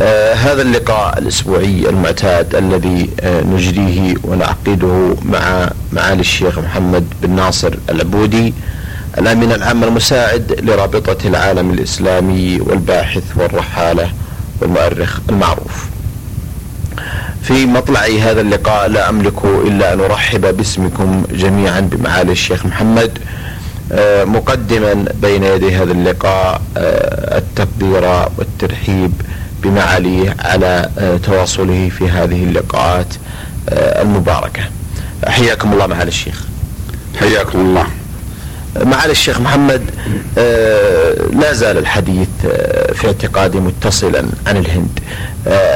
آه هذا اللقاء الأسبوعي المعتاد الذي آه نجريه ونعقده مع معالي الشيخ محمد بن ناصر العبودي الأمين العام المساعد لرابطة العالم الإسلامي والباحث والرحالة والمؤرخ المعروف. في مطلع هذا اللقاء لا أملك إلا أن أرحب باسمكم جميعا بمعالي الشيخ محمد آه مقدما بين يدي هذا اللقاء التقدير والترحيب بمعاليه على تواصله في هذه اللقاءات المباركة. حياكم الله معالي الشيخ. حياكم الله. معالي الشيخ محمد لا زال الحديث في اعتقادي متصلا عن الهند.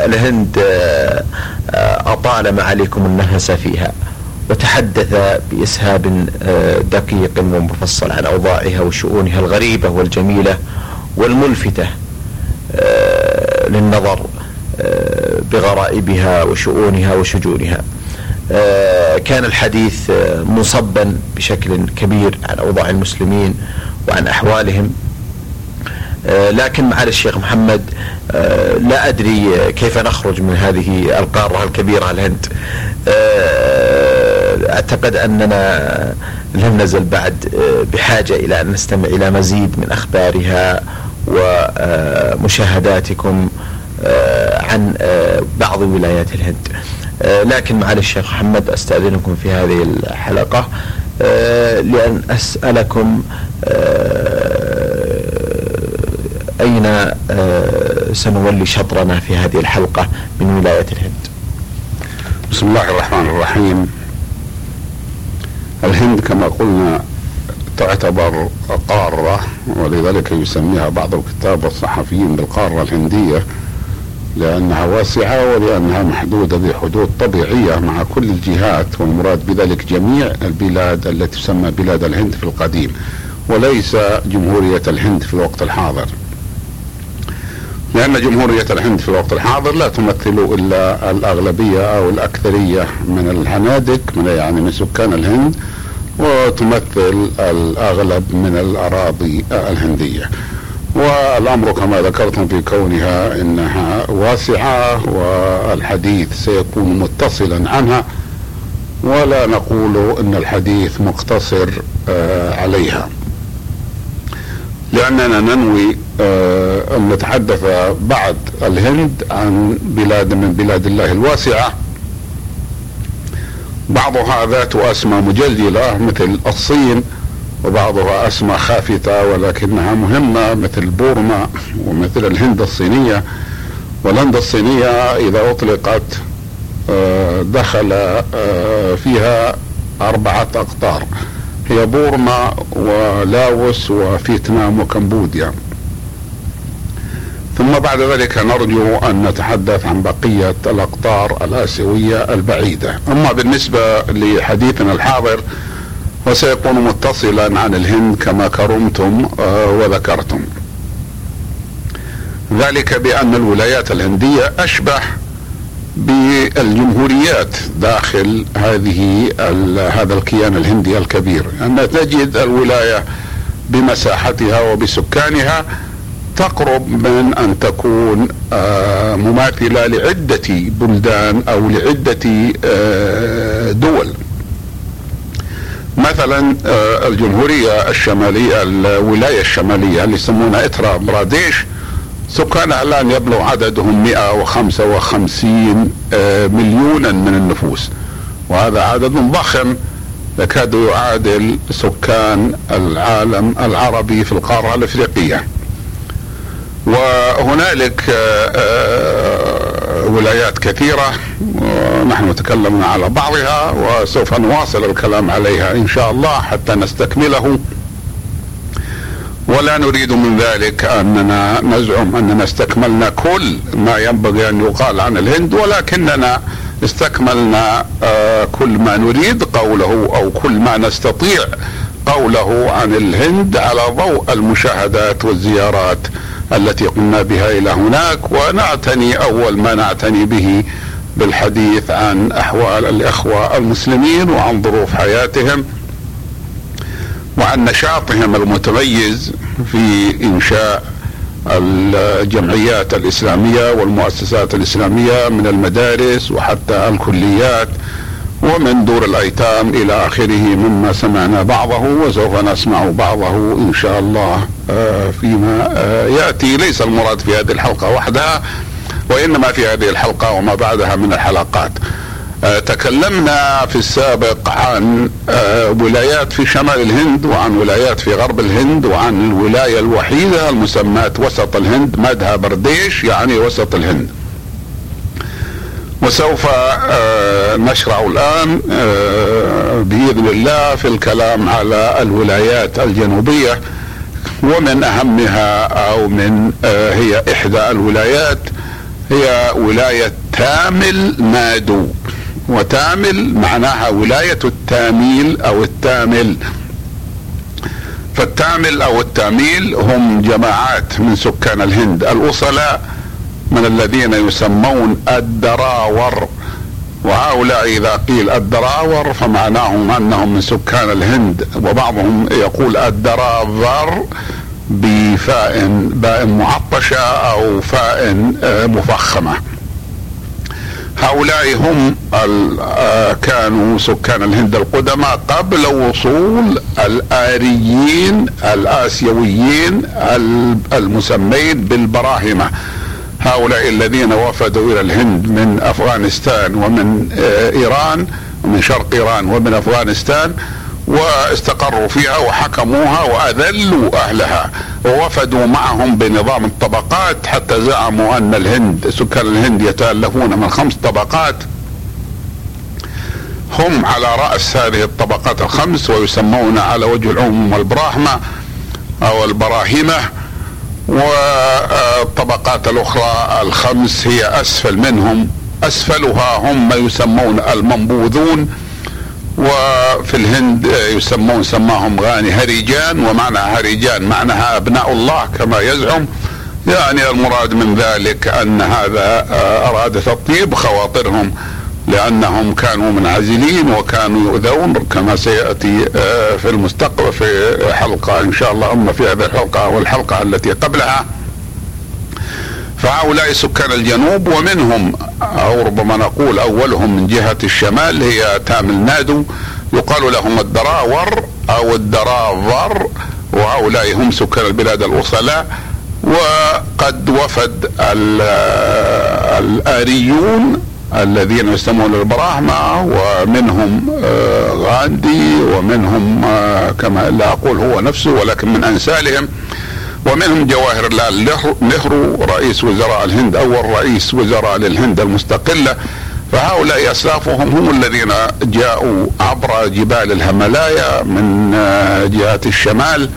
الهند أطال معاليكم النفس فيها وتحدث بإسهاب دقيق ومفصل عن أوضاعها وشؤونها الغريبة والجميلة والملفتة. للنظر بغرائبها وشؤونها وشجونها. كان الحديث مصبا بشكل كبير عن أوضاع المسلمين وعن أحوالهم. لكن معالي الشيخ محمد لا أدري كيف نخرج من هذه القارة الكبيرة الهند. أعتقد أننا لم نزل بعد بحاجة إلى أن نستمع إلى مزيد من أخبارها ومشاهداتكم عن بعض ولايات الهند. لكن معالي الشيخ محمد أستأذنكم في هذه الحلقة لأن أسألكم أين سنولي شطرنا في هذه الحلقة من ولاية الهند؟ بسم الله الرحمن الرحيم. الهند كما قلنا تعتبر قارة ولذلك يسميها بعض الكتاب والصحفيين بالقارة الهندية لأنها واسعة ولأنها محدودة بحدود طبيعية مع كل الجهات والمراد بذلك جميع البلاد التي تسمى بلاد الهند في القديم وليس جمهورية الهند في الوقت الحاضر. لأن جمهورية الهند في الوقت الحاضر لا تمثل إلا الأغلبية أو الأكثرية من الهنادك من يعني من سكان الهند وتمثل الأغلب من الأراضي الهندية. والأمر كما ذكرتم في كونها إنها واسعة والحديث سيكون متصلا عنها ولا نقول إن الحديث مقتصر عليها. لأننا ننوي أن نتحدث بعد الهند عن بلاد من بلاد الله الواسعة بعضها ذات أسمى مجلجلة مثل الصين وبعضها أسمى خافتة ولكنها مهمة مثل بورما ومثل الهند الصينية. والهند الصينية إذا أطلقت دخل فيها أربعة أقطار هي بورما ولاوس وفيتنام وكمبوديا. ثم بعد ذلك نرجو أن نتحدث عن بقية الأقطار الآسيوية البعيدة، أما بالنسبة لحديثنا الحاضر فسيكون متصلا عن الهند كما كرمتم وذكرتم. ذلك بأن الولايات الهندية اشبه بالجمهوريات داخل هذه هذا الكيان الهندي الكبير، أن تجد الولاية بمساحتها وبسكانها تقرب من أن تكون مماثلة لعدة بلدان أو لعدة دول. مثلا الجمهورية الشمالية الولاية الشمالية اللي يسمونها اترا براديش سكانها الآن يبلغ عددهم 155 مليونا من النفوس. وهذا عدد ضخم يكاد يعادل سكان العالم العربي في القارة الأفريقية. وهنالك ولايات كثيرة ونحن تكلمنا على بعضها وسوف نواصل الكلام عليها إن شاء الله حتى نستكمله. ولا نريد من ذلك أننا نزعم أننا استكملنا كل ما ينبغي أن يقال عن الهند ولكننا استكملنا آه، كل ما نريد قوله أو كل ما نستطيع قوله عن الهند على ضوء المشاهدات والزيارات. التي قمنا بها إلى هناك ونعتني أول ما نعتني به بالحديث عن أحوال الإخوة المسلمين وعن ظروف حياتهم وعن نشاطهم المتميز في إنشاء الجمعيات الإسلامية والمؤسسات الإسلامية من المدارس وحتى الكليات. ومن دور الأيتام إلى آخره مما سمعنا بعضه وسوف نسمع بعضه إن شاء الله آه، فيما آه، يأتي ليس المراد في هذه الحلقة وحدها وإنما في هذه الحلقة وما بعدها من الحلقات. آه، تكلمنا في السابق عن ولايات في شمال الهند وعن ولايات في غرب الهند وعن الولاية الوحيدة المسماة وسط الهند مدها برديش يعني وسط الهند. وسوف آه، نشرع الآن آه، بإذن الله في الكلام على الولايات الجنوبية ومن أهمها أو من آه، هي إحدى الولايات هي ولاية تامل نادو. وتامل معناها ولاية التاميل أو التامل. فالتامل أو التاميل هم جماعات من سكان الهند الأصلاء من الذين يسمون الدراور. وهؤلاء إذا قيل الدراور فمعناهم أنهم من سكان الهند. وبعضهم يقول الدراذر بفاء باء معطشة أو فاء آه، مفخمة. هؤلاء هم آه، كانوا سكان الهند القدماء قبل وصول الآريين الآسيويين المسمين بالبراهمة. هؤلاء الذين وفدوا إلى الهند من أفغانستان ومن آه، إيران ومن شرق إيران ومن أفغانستان واستقروا فيها وحكموها وأذلوا أهلها ووفدوا معهم بنظام الطبقات حتى زعموا أن الهند سكان الهند يتألفون من خمس طبقات. هم على رأس هذه الطبقات الخمس ويسمون على وجه العموم البراهمة أو البراهمة والطبقات الأخرى الخمس هي أسفل منهم. أسفلها هم ما يسمون المنبوذون وفي الهند يسمون سماهم غاني هريجان ومعنى هريجان معناها أبناء الله كما يزعم. يعني المراد من ذلك أن هذا أراد تطيب خواطرهم لأنهم كانوا منعزلين وكانوا يؤذون كما سيأتي آه، في المستقبل في حلقة إن شاء الله أما في هذه الحلقة والحلقة التي قبلها. فهؤلاء سكان الجنوب ومنهم أو ربما نقول أولهم من جهة الشمال هي تامل نادو يقال لهم الدراور أو الدراور وهؤلاء هم سكان البلاد الاصلاء وقد وفد الآريون الذين يسمون البراهمة ومنهم آه، غاندي ومنهم آه، كما لا أقول هو نفسه ولكن من أنسالهم ومنهم جواهر لال نهرو رئيس وزراء الهند أول رئيس وزراء للهند المستقلة. فهؤلاء أسلافهم هم الذين جاءوا عبر جبال الهملايا من آه، جهات الشمال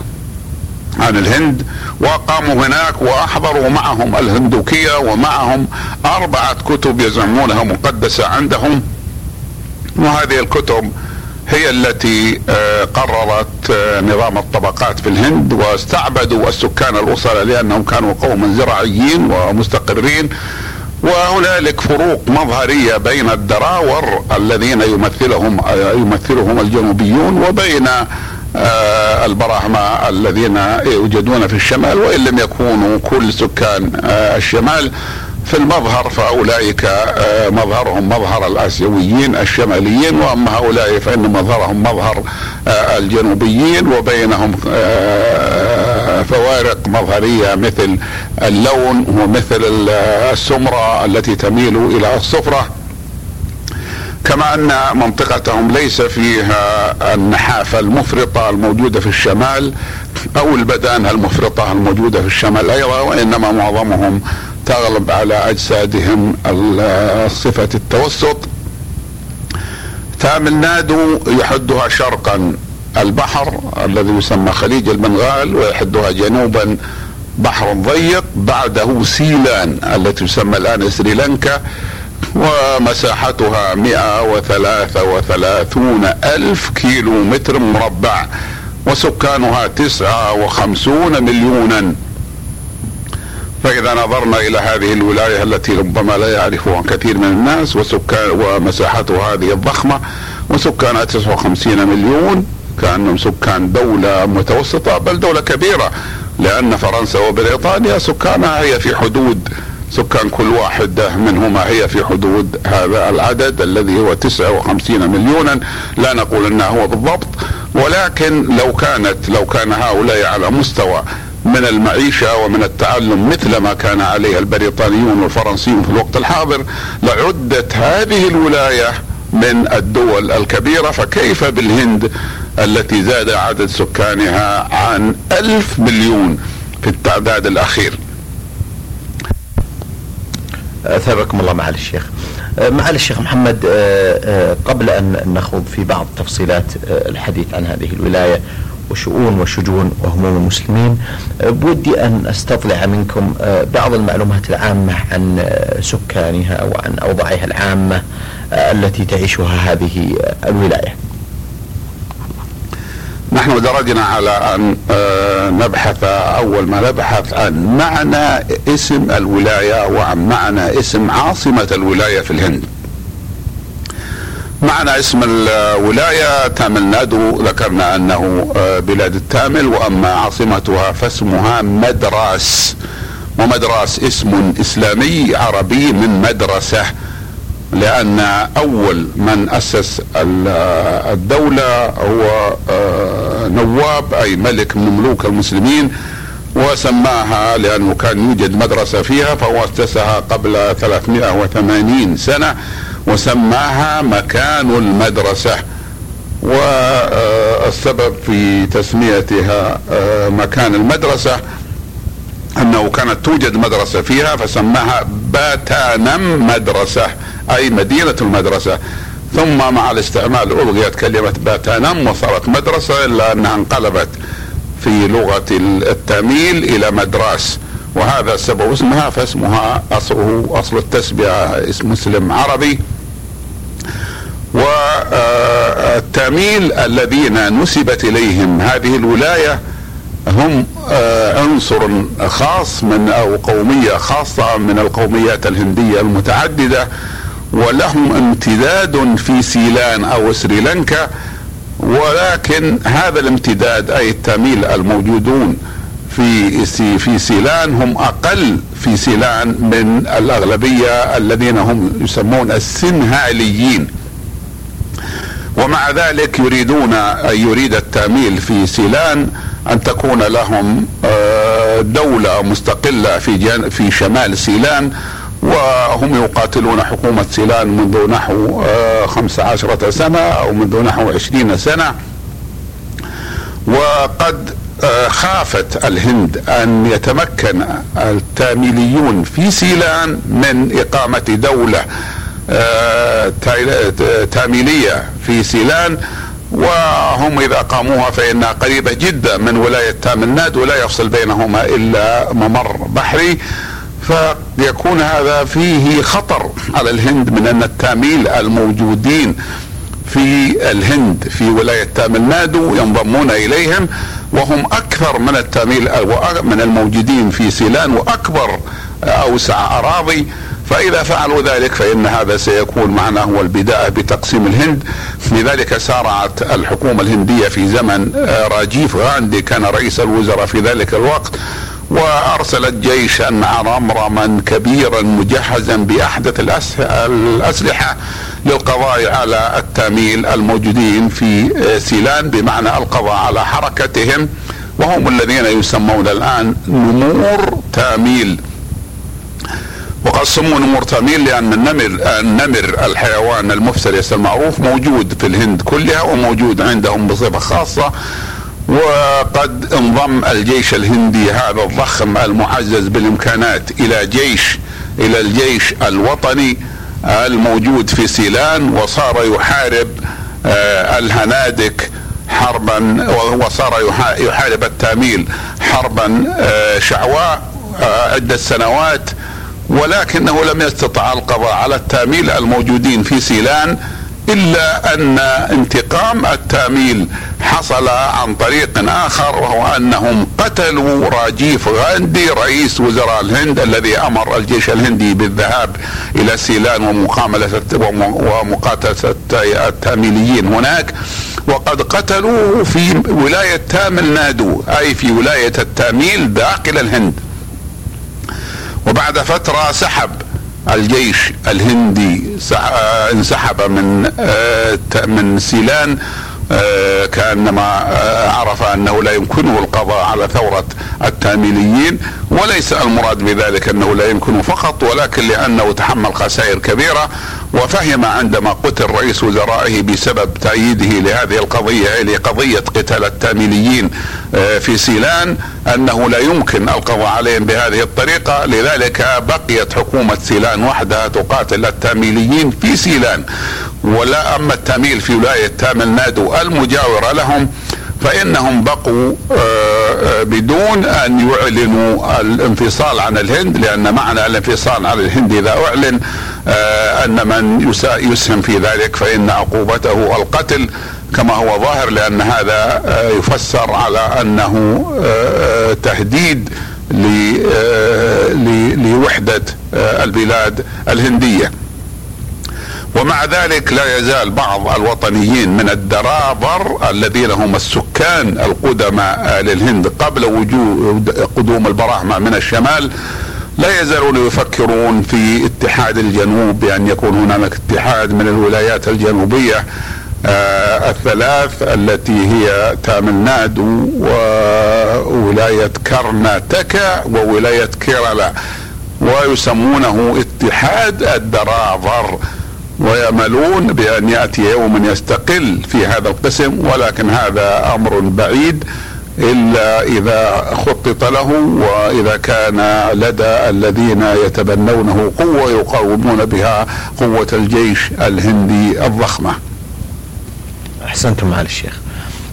عن الهند وقاموا هناك وأحضروا معهم الهندوكية ومعهم أربعة كتب يزعمونها مقدسة عندهم. وهذه الكتب هي التي آه، قررت آه، نظام الطبقات في الهند واستعبدوا السكان الأسرة لأنهم كانوا قوما زراعيين ومستقرين وهنالك فروق مظهرية بين الدراور الذين يمثلهم آه، يمثلهم الجنوبيون وبين البراهمة الذين يوجدون في الشمال وإن لم يكونوا كل سكان الشمال. في المظهر فأولئك آه، مظهرهم مظهر الآسيويين الشماليين وأما هؤلاء فإن مظهرهم مظهر الجنوبيين وبينهم فوارق مظهرية مثل اللون ومثل السمرة التي تميل إلى الصفرة. كما أن منطقتهم ليس فيها النحافه المفرطة الموجودة في الشمال أو البدانه المفرطة الموجودة في الشمال أيضا وإنما معظمهم تغلب على أجسادهم صفة التوسط. تامل نادو يحدها شرقا البحر الذي يسمى خليج البنغال ويحدها جنوبا بحر ضيق بعده سيلان التي تسمى الآن سريلانكا ومساحتها 133 ألف كيلو متر مربع وسكانها 59 مليونا فإذا نظرنا إلى هذه الولاية التي ربما لا يعرفها كثير من الناس وسكان ومساحتها هذه الضخمة وسكانها 59 مليون كأنهم سكان دولة متوسطة بل دولة كبيرة لأن فرنسا وبريطانيا سكانها هي في حدود سكان كل واحدة منهما هي في حدود هذا العدد الذي هو 59 مليونا لا نقول إنه هو بالضبط ولكن لو كانت لو كان هؤلاء على مستوى من المعيشة ومن التعلم مثل ما كان عليه البريطانيون والفرنسيون في الوقت الحاضر لعدت هذه الولاية من الدول الكبيرة فكيف بالهند التي زاد عدد سكانها عن ألف مليون في التعداد الأخير أثابكم الله معالي الشيخ. معالي الشيخ محمد قبل أن نخوض في بعض تفصيلات الحديث عن هذه الولاية وشؤون وشجون وهموم المسلمين بودي أن أستطلع منكم بعض المعلومات العامة عن سكانها وعن أوضاعها العامة التي تعيشها هذه الولاية. نحن درجنا على أن نبحث أول ما نبحث عن معنى اسم الولاية وعن معنى اسم عاصمة الولاية في الهند. معنى اسم الولاية تامل نادو. ذكرنا أنه بلاد التامل وأما عاصمتها فاسمها مدراس. ومدراس اسم إسلامي عربي من مدرسة لأن أول من أسس الدولة هو نواب أي ملك من ملوك المسلمين وسماها لأنه كان يوجد مدرسة فيها فهو اسسها قبل 380 سنة. وسماها مكان المدرسة. والسبب في تسميتها مكان المدرسة أنه كانت توجد مدرسة فيها فسماها باتانم مدرسة أي مدينة المدرسة. ثم مع الاستعمال ألغيت كلمة باتانم وصارت مدرسة الا انها انقلبت في لغة التاميل إلى مدراس. وهذا سبب اسمها فاسمها أصله أصل التسبيعه اسم مسلم عربي. والتأميل الذين نسبت إليهم هذه الولاية هم عنصر خاص من أو قوميه خاصة من القوميات الهندية المتعددة ولهم امتداد في سيلان أو سريلانكا ولكن هذا الامتداد أي التأميل الموجودون في في سيلان هم أقل في سيلان من الأغلبية الذين هم يسمون السنهاليين. ومع ذلك يريدون يريد التأميل في سيلان أن تكون لهم دولة مستقلة في في شمال سيلان وهم يقاتلون حكومة سيلان منذ نحو خمس عشرة سنة أو منذ نحو عشرين سنة. وقد خافت الهند أن يتمكن التأميليون في سيلان من إقامة دولة تاميلية في سيلان وهم إذا قاموها فإنها قريبة جدا من ولاية تامل ولا يفصل بينهما إلا ممر بحري. فيكون هذا فيه خطر على الهند من أن التاميل الموجودين في الهند في ولاية تامل نادو ينضمون إليهم وهم أكثر من التاميل من الموجودين في سيلان وأكبر أوسع أراضي. فإذا فعلوا ذلك فإن هذا سيكون معناه هو البداية بتقسيم الهند. لذلك سارعت الحكومة الهندية في زمن راجيف غاندي كان رئيس الوزراء في ذلك الوقت وأرسلت جيشا عرمرما كبيرا مجهزا بأحدث الأسلحة للقضاء على التاميل الموجودين في سيلان بمعنى القضاء على حركتهم. وهم الذين يسمون الآن نمور تاميل. وقد سموا نمور تاميل لأن النمر النمر الحيوان المفترس المعروف موجود في الهند كلها وموجود عندهم بصفة خاصة. وقد انضم الجيش الهندي هذا الضخم المعزز بالإمكانات إلى جيش إلى الجيش الوطني الموجود في سيلان وصار يحارب الهنادك حربا وصار يحارب التاميل حربا شعواء عدة سنوات. ولكنه لم يستطع القضاء على التاميل الموجودين في سيلان إلا أن انتقام التاميل حصل عن طريق آخر وهو أنهم قتلوا راجيف غاندي رئيس وزراء الهند الذي أمر الجيش الهندي بالذهاب إلى سيلان ومقاملة ومقاتلة التاميليين هناك. وقد قتلوه في ولاية تامل نادو أي في ولاية التاميل داخل الهند. وبعد فترة سحب الجيش الهندي آه، انسحب من آه، من سيلان آه، كأنما عرف أنه لا يمكنه القضاء على ثورة التاميليين وليس المراد بذلك أنه لا يمكنه فقط ولكن لأنه تحمل خسائر كبيرة. وفهم عندما قتل رئيس وزرائه بسبب تأييده لهذه القضية لقضية قتال التاميليين آه، في سيلان أنه لا يمكن القضاء عليهم بهذه الطريقة. لذلك بقيت حكومة سيلان وحدها تقاتل التاميليين في سيلان. ولا أما التاميل في ولاية تامل نادو المجاورة لهم فإنهم بقوا آه، آه، بدون أن يعلنوا الانفصال عن الهند لأن معنى الانفصال عن الهند إذا أعلن آه، أن من يسهم في ذلك فإن عقوبته القتل كما هو ظاهر لأن هذا يفسر على أنه تهديد لوحدة البلاد الهندية. ومع ذلك لا يزال بعض الوطنيين من الدرابر الذين هم السكان القدماء للهند قبل وجود قدوم البراهمة من الشمال لا يزالون يفكرون في اتحاد الجنوب بأن يكون هناك اتحاد من الولايات الجنوبية آه الثلاث التي هي تامل نادو وولاية كرناتكا وولاية كيرالا ويسمونه اتحاد الدراذر ويأملون بأن يأتي يوم يستقل في هذا القسم ولكن هذا أمر بعيد إلا إذا خطط له وإذا كان لدى الذين يتبنونه قوة يقاومون بها قوة الجيش الهندي الضخمة. أحسنتم معالي الشيخ.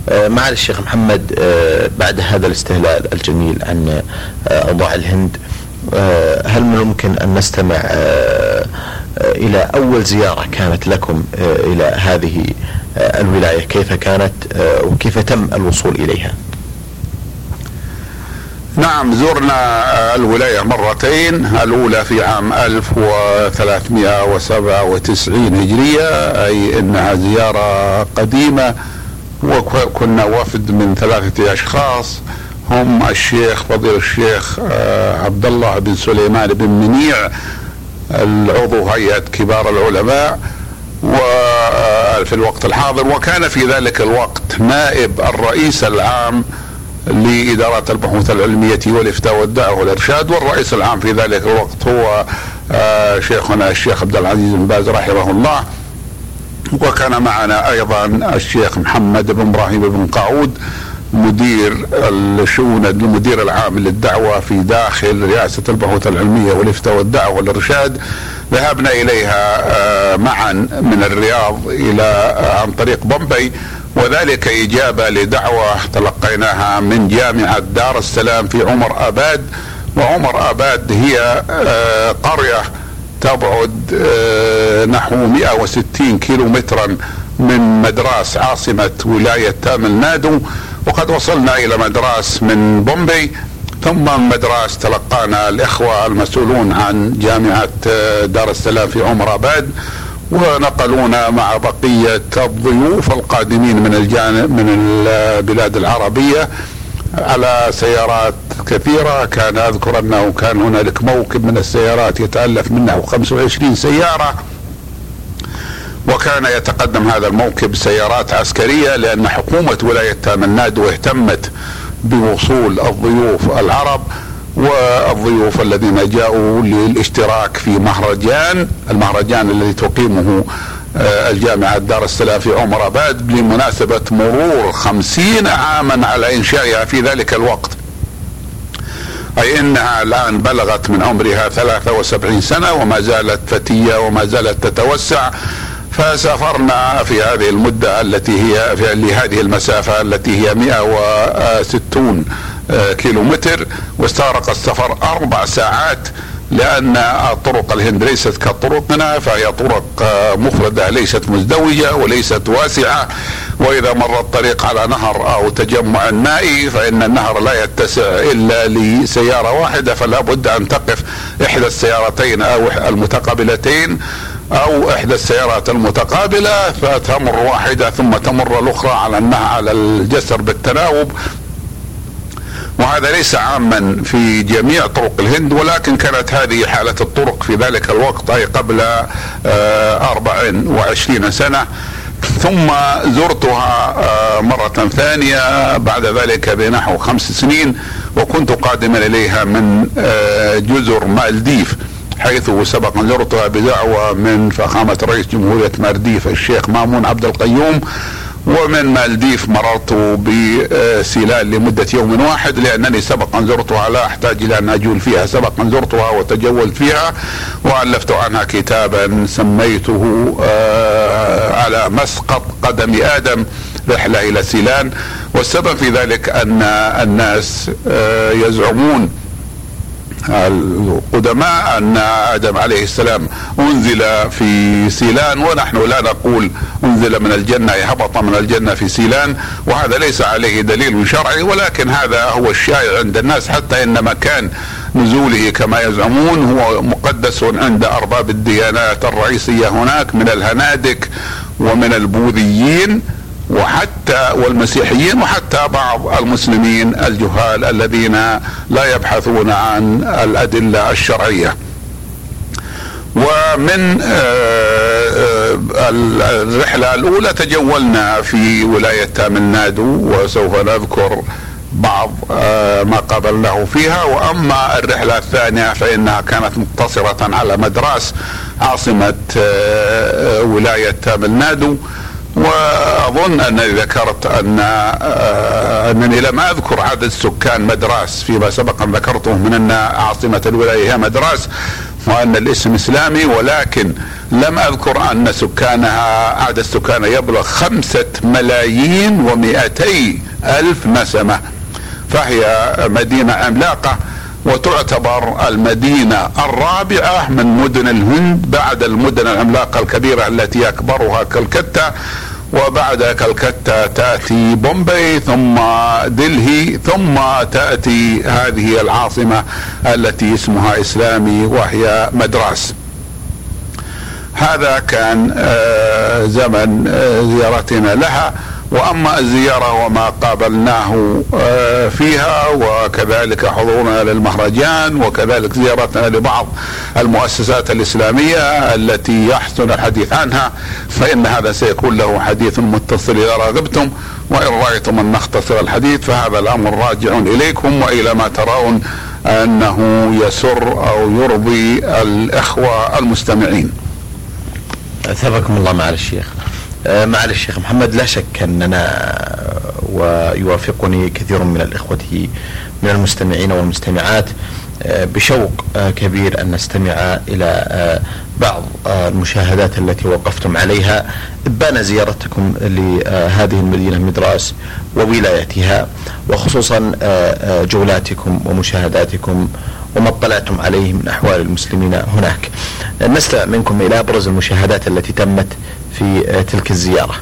آه، معالي الشيخ محمد آه، بعد هذا الاستهلال الجميل عن آه، أوضاع الهند هل من الممكن أن نستمع إلى أول زيارة كانت لكم آه، إلى هذه آه، الولاية. كيف كانت آه، وكيف تم الوصول إليها؟ نعم زرنا الولاية مرتين الأولى في عام 1397 هجرية أي أنها زيارة قديمة وكنا وفد من ثلاثة أشخاص هم الشيخ فضيل الشيخ عبد الله بن سليمان بن منيع العضو هيئة كبار العلماء وفي الوقت الحاضر وكان في ذلك الوقت نائب الرئيس العام لإدارة البحوث العلمية والإفتاء والدعوة والإرشاد والرئيس العام في ذلك الوقت هو آه، شيخنا الشيخ عبد العزيز بن باز رحمه الله. وكان معنا أيضا الشيخ محمد بن إبراهيم بن قاعود مدير الشؤون المدير العام للدعوة في داخل رئاسة البحوث العلمية والإفتاء والدعوة والإرشاد. ذهبنا إليها آه، معا من الرياض إلى آه، عن طريق بومبي وذلك إجابة لدعوة تلقيناها من جامعة دار السلام في عمر آباد. وعمر آباد هي آه، قرية تبعد نحو 160 كيلو مترا من مدراس عاصمة ولاية تامل نادو. وقد وصلنا إلى مدراس من بومبي ثم مدراس تلقانا الإخوة المسؤولون عن جامعة آه، دار السلام في عمر آباد ونقلونا مع بقية الضيوف القادمين من الجانب من البلاد العربية على سيارات كثيرة. كان أذكر أنه كان هنالك موكب من السيارات يتألف منه 25 سيارة. وكان يتقدم هذا الموكب سيارات عسكرية لأن حكومة ولاية تامناد اهتمت بوصول الضيوف العرب والضيوف الذين جاءوا للاشتراك في مهرجان المهرجان الذي تقيمه آه، الجامعة دار السلام في عمر اباد لمناسبة مرور خمسين عاما على إنشائها في ذلك الوقت. أي إنها الآن بلغت من عمرها 73 سنة وما زالت فتية وما زالت تتوسع. فسافرنا في هذه المدة التي هي في لهذه المسافة التي هي 160 آه، كيلو متر واستغرق السفر أربع ساعات لأن طرق الهند ليست كطرقنا فهي طرق مفردة ليست مزدوجة وليست واسعة. وإذا مر الطريق على نهر أو تجمع مائي فإن النهر لا يتسع إلا لسيارة واحدة فلا بد أن تقف إحدى السيارتين أو المتقابلتين. أو إحدى السيارات المتقابلة فتمر واحدة ثم تمر الأخرى على النهر على الجسر بالتناوب. وهذا ليس عاما في جميع طرق الهند ولكن كانت هذه حالة الطرق في ذلك الوقت أي قبل 24 آه، سنة. ثم زرتها آه، مرة ثانية بعد ذلك بنحو خمس سنين وكنت قادما إليها من آه، جزر مالديف. حيث سبق أن زرتها بدعوه من فخامة رئيس جمهورية مالديف الشيخ مامون عبد القيوم ومن مالديف مررت بسيلان لمدة يوم واحد لأنني سبقا زرتها لا أحتاج إلى أن أجول فيها. سبقا زرتها وتجولت فيها وألفت عنها كتابا سميته آه، على مسقط قدم آدم رحلة إلى سيلان. والسبب في ذلك أن الناس آه، يزعمون القدماء أن آدم عليه السلام أنزل في سيلان ونحن لا نقول أنزل من الجنة هبط من الجنة في سيلان وهذا ليس عليه دليل شرعي ولكن هذا هو الشائع عند الناس حتى إن مكان نزوله كما يزعمون هو مقدس عند أرباب الديانات الرئيسية هناك من الهنادك ومن البوذيين. وحتى والمسيحيين وحتى بعض المسلمين الجهال الذين لا يبحثون عن الأدلة الشرعية. ومن آه، آه، الرحلة الأولى تجولنا في ولاية تامل نادو وسوف نذكر بعض آه، ما قابلناه فيها وأما الرحلة الثانية فإنها كانت مقتصرة على مدراس عاصمة ولاية تامل نادو وأظن أنني ذكرت أن آه، أنني لم أذكر عدد سكان مدراس فيما سبق أن ذكرته من أن عاصمة الولاية هي مدراس وأن الاسم إسلامي ولكن لم أذكر أن سكانها عدد سكانها يبلغ خمسة ملايين ومئتي ألف نسمة. فهي مدينة عملاقة وتعتبر المدينة الرابعة من مدن الهند بعد المدن العملاقة الكبيرة التي أكبرها كلكتة وبعد كلكتة تأتي بومبي ثم دلهي ثم تأتي هذه العاصمة التي اسمها إسلامي وهي مدراس. هذا كان آه، زمن آه، زيارتنا لها. وأما الزيارة وما قابلناه آه، فيها وكذلك حضورنا للمهرجان وكذلك زيارتنا لبعض المؤسسات الإسلامية التي يحسن الحديث عنها فإن هذا سيكون له حديث متصل إذا رغبتم وإن رأيتم أن نختصر الحديث فهذا الأمر راجع إليكم وإلى ما ترون أنه يسر أو يرضي الإخوة المستمعين. أثابكم الله مع الشيخ. آه، معالي الشيخ محمد لا شك أننا ويوافقني كثير من الإخوة من المستمعين والمستمعات آه، بشوق آه، كبير أن نستمع إلى بعض المشاهدات التي وقفتم عليها إبان زيارتكم لهذه المدينة مدراس وولايتها وخصوصا جولاتكم ومشاهداتكم وما اطلعتم عليه من أحوال المسلمين هناك. نستمع منكم إلى أبرز المشاهدات التي تمت في تلك الزيارة.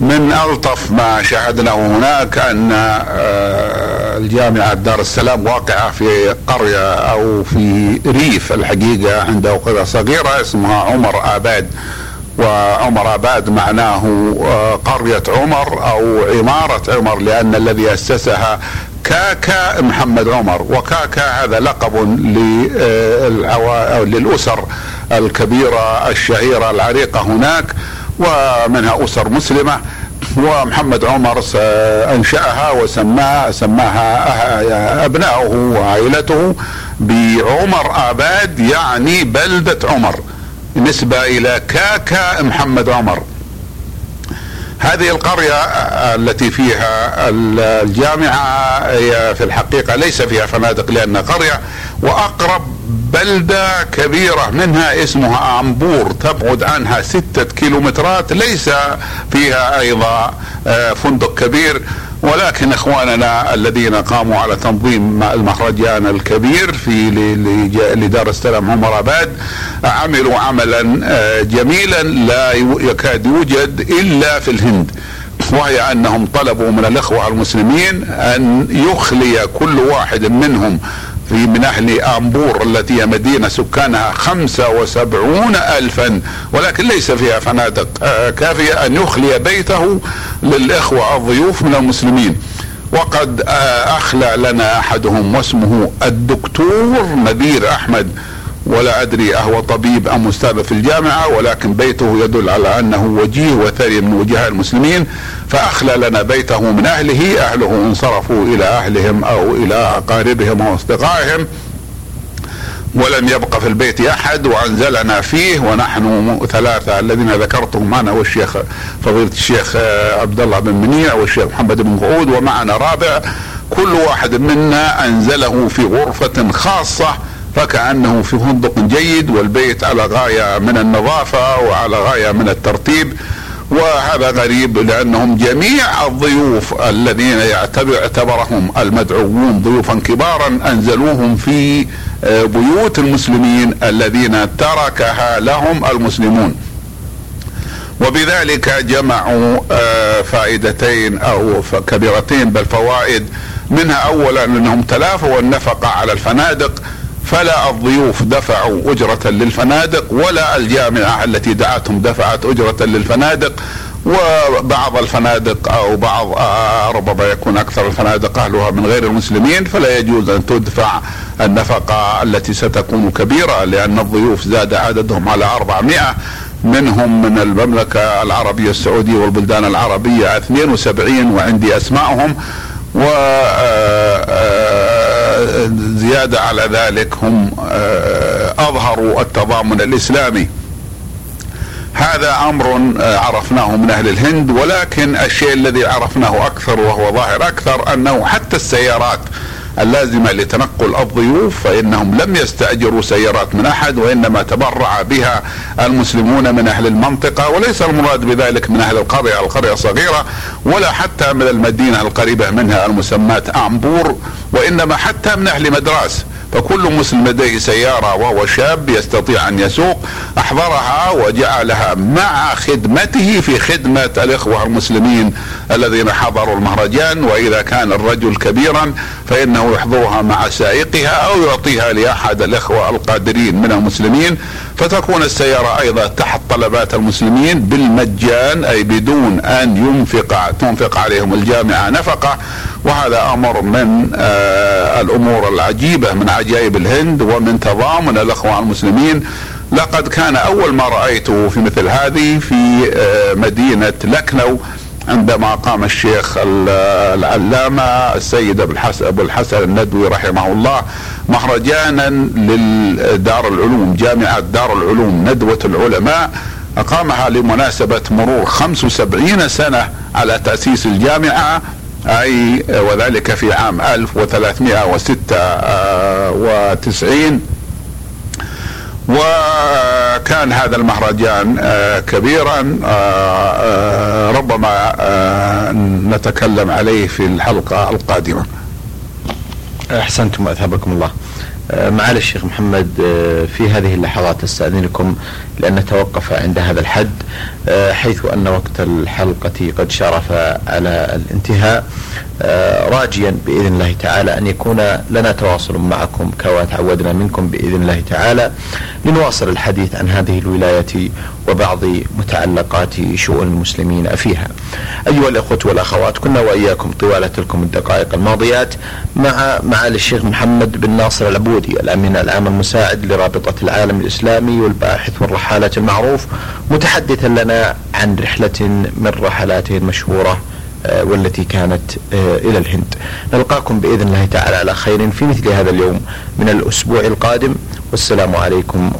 من ألطف ما شاهدناه هناك أن آه، الجامعة دار السلام واقعة في قرية أو في ريف الحقيقة عند قرية صغيرة اسمها عمر آباد. وعمر آباد معناه آه، قرية عمر أو عمارة عمر لأن الذي أسسها كاكا محمد عمر. وكاكا هذا لقب آه، للأسر. الكبيرة الشهيرة العريقة هناك ومنها أسر مسلمة ومحمد عمر أنشأها وسماها سماها أبنائه وعائلته بعمر آباد يعني بلدة عمر نسبة إلى كاكا محمد عمر. هذه القرية التي فيها الجامعة هي في الحقيقة ليس فيها فنادق لأنها قرية وأقرب بلدة كبيرة منها اسمها أمبور تبعد عنها ستة كيلومترات ليس فيها أيضا آه، فندق كبير. ولكن إخواننا الذين قاموا على تنظيم المهرجان الكبير في لدار السلام عمر آباد عملوا عملا جميلا لا يكاد يوجد إلا في الهند. وهي أنهم طلبوا من الإخوة المسلمين أن يخلي كل واحد منهم في من أهل آمبور التي هي مدينة سكانها 75 الفا ولكن ليس فيها فنادق. آه، كافية أن يخلي بيته للإخوة الضيوف من المسلمين. وقد آه، أخلى لنا أحدهم واسمه الدكتور نذير أحمد. ولا أدري أهو طبيب أم أستاذ في الجامعة ولكن بيته يدل على أنه وجيه وثري من وجهاء المسلمين فأخلى لنا بيته من أهله أهله انصرفوا إلى أهلهم أو إلى أقاربهم واصدقائهم ولم يبقى في البيت أحد وأنزلنا فيه ونحن ثلاثة الذين ذكرتهم أنا والشيخ فضيلة الشيخ عبد الله بن منيع والشيخ محمد بن قعود ومعنا رابع كل واحد منا أنزله في غرفة خاصة فكأنه في فندق جيد والبيت على غاية من النظافة وعلى غاية من الترتيب وهذا غريب لأنهم جميع الضيوف الذين يعتبرهم المدعوون ضيوفا كبارا أنزلوهم في آه، بيوت المسلمين الذين تركها لهم المسلمون. وبذلك جمعوا آه، فائدتين أو كبيرتين بل فوائد منها اولا أنهم تلافوا النفقة على الفنادق فلا الضيوف دفعوا أجرة للفنادق ولا الجامعة التي دعتهم دفعت أجرة للفنادق. وبعض الفنادق أو بعض آه، ربما يكون أكثر الفنادق أهلها من غير المسلمين فلا يجوز أن تدفع النفقة التي ستكون كبيرة لأن الضيوف زاد عددهم على 400 منهم من المملكة العربية السعودية والبلدان العربية 72 وعندي اسمائهم و آه، آه، زيادة على ذلك هم آه، أظهروا التضامن الإسلامي. هذا أمر عرفناه من أهل الهند ولكن الشيء الذي عرفناه أكثر وهو ظاهر أكثر أنه حتى السيارات اللازمة لتنقل الضيوف فإنهم لم يستأجروا سيارات من أحد وإنما تبرع بها المسلمون من أهل المنطقة وليس المراد بذلك من أهل القرية القرية صغيرة ولا حتى من المدينة القريبة منها المسماة أمبور وإنما حتى من أهل مدراس. فكل مسلم لديه سيارة وهو شاب يستطيع أن يسوق أحضرها وجعلها مع خدمته في خدمة الإخوة المسلمين الذين حضروا المهرجان. وإذا كان الرجل كبيرا فإنه يحضرها مع سائقها أو يعطيها لأحد الإخوة القادرين من المسلمين. فتكون السيارة أيضا تحت طلبات المسلمين بالمجان أي بدون أن ينفق تنفق عليهم الجامعة نفقة. وهذا أمر من آه الأمور العجيبة من عجائب الهند ومن تضامن الأخوان المسلمين. لقد كان أول ما رأيته في مثل هذه في آه، مدينة لكنو عندما قام الشيخ العلامة السيد أبو الحسن الندوي رحمه الله مهرجانا للدار العلوم جامعة دار العلوم ندوة العلماء. أقامها لمناسبة مرور 75 سنة على تأسيس الجامعة. أي وذلك في عام 1396 وكان هذا المهرجان آه، كبيرا آه، آه، ربما نتكلم عليه في الحلقة القادمة. أحسنتم أثابكم الله. معالي الشيخ محمد في هذه اللحظات أستأذنكم لأن نتوقف عند هذا الحد حيث أن وقت الحلقة قد شرف على الانتهاء. آه، راجيا بإذن الله تعالى أن يكون لنا تواصل معكم كما تعودنا منكم بإذن الله تعالى لنواصل الحديث عن هذه الولاية وبعض متعلقات شؤون المسلمين فيها. أيها الإخوة والأخوات كنا وإياكم طوال تلكم الدقائق الماضيات مع معالي الشيخ محمد بن ناصر العبودي الأمين العام المساعد لرابطة العالم الإسلامي والباحث والرحالة المعروف متحدثا لنا عن رحلة من رحلاته المشهورة آه، والتي كانت آه، إلى الهند. نلقاكم بإذن الله تعالى على خير في مثل هذا اليوم من الأسبوع القادم. والسلام عليكم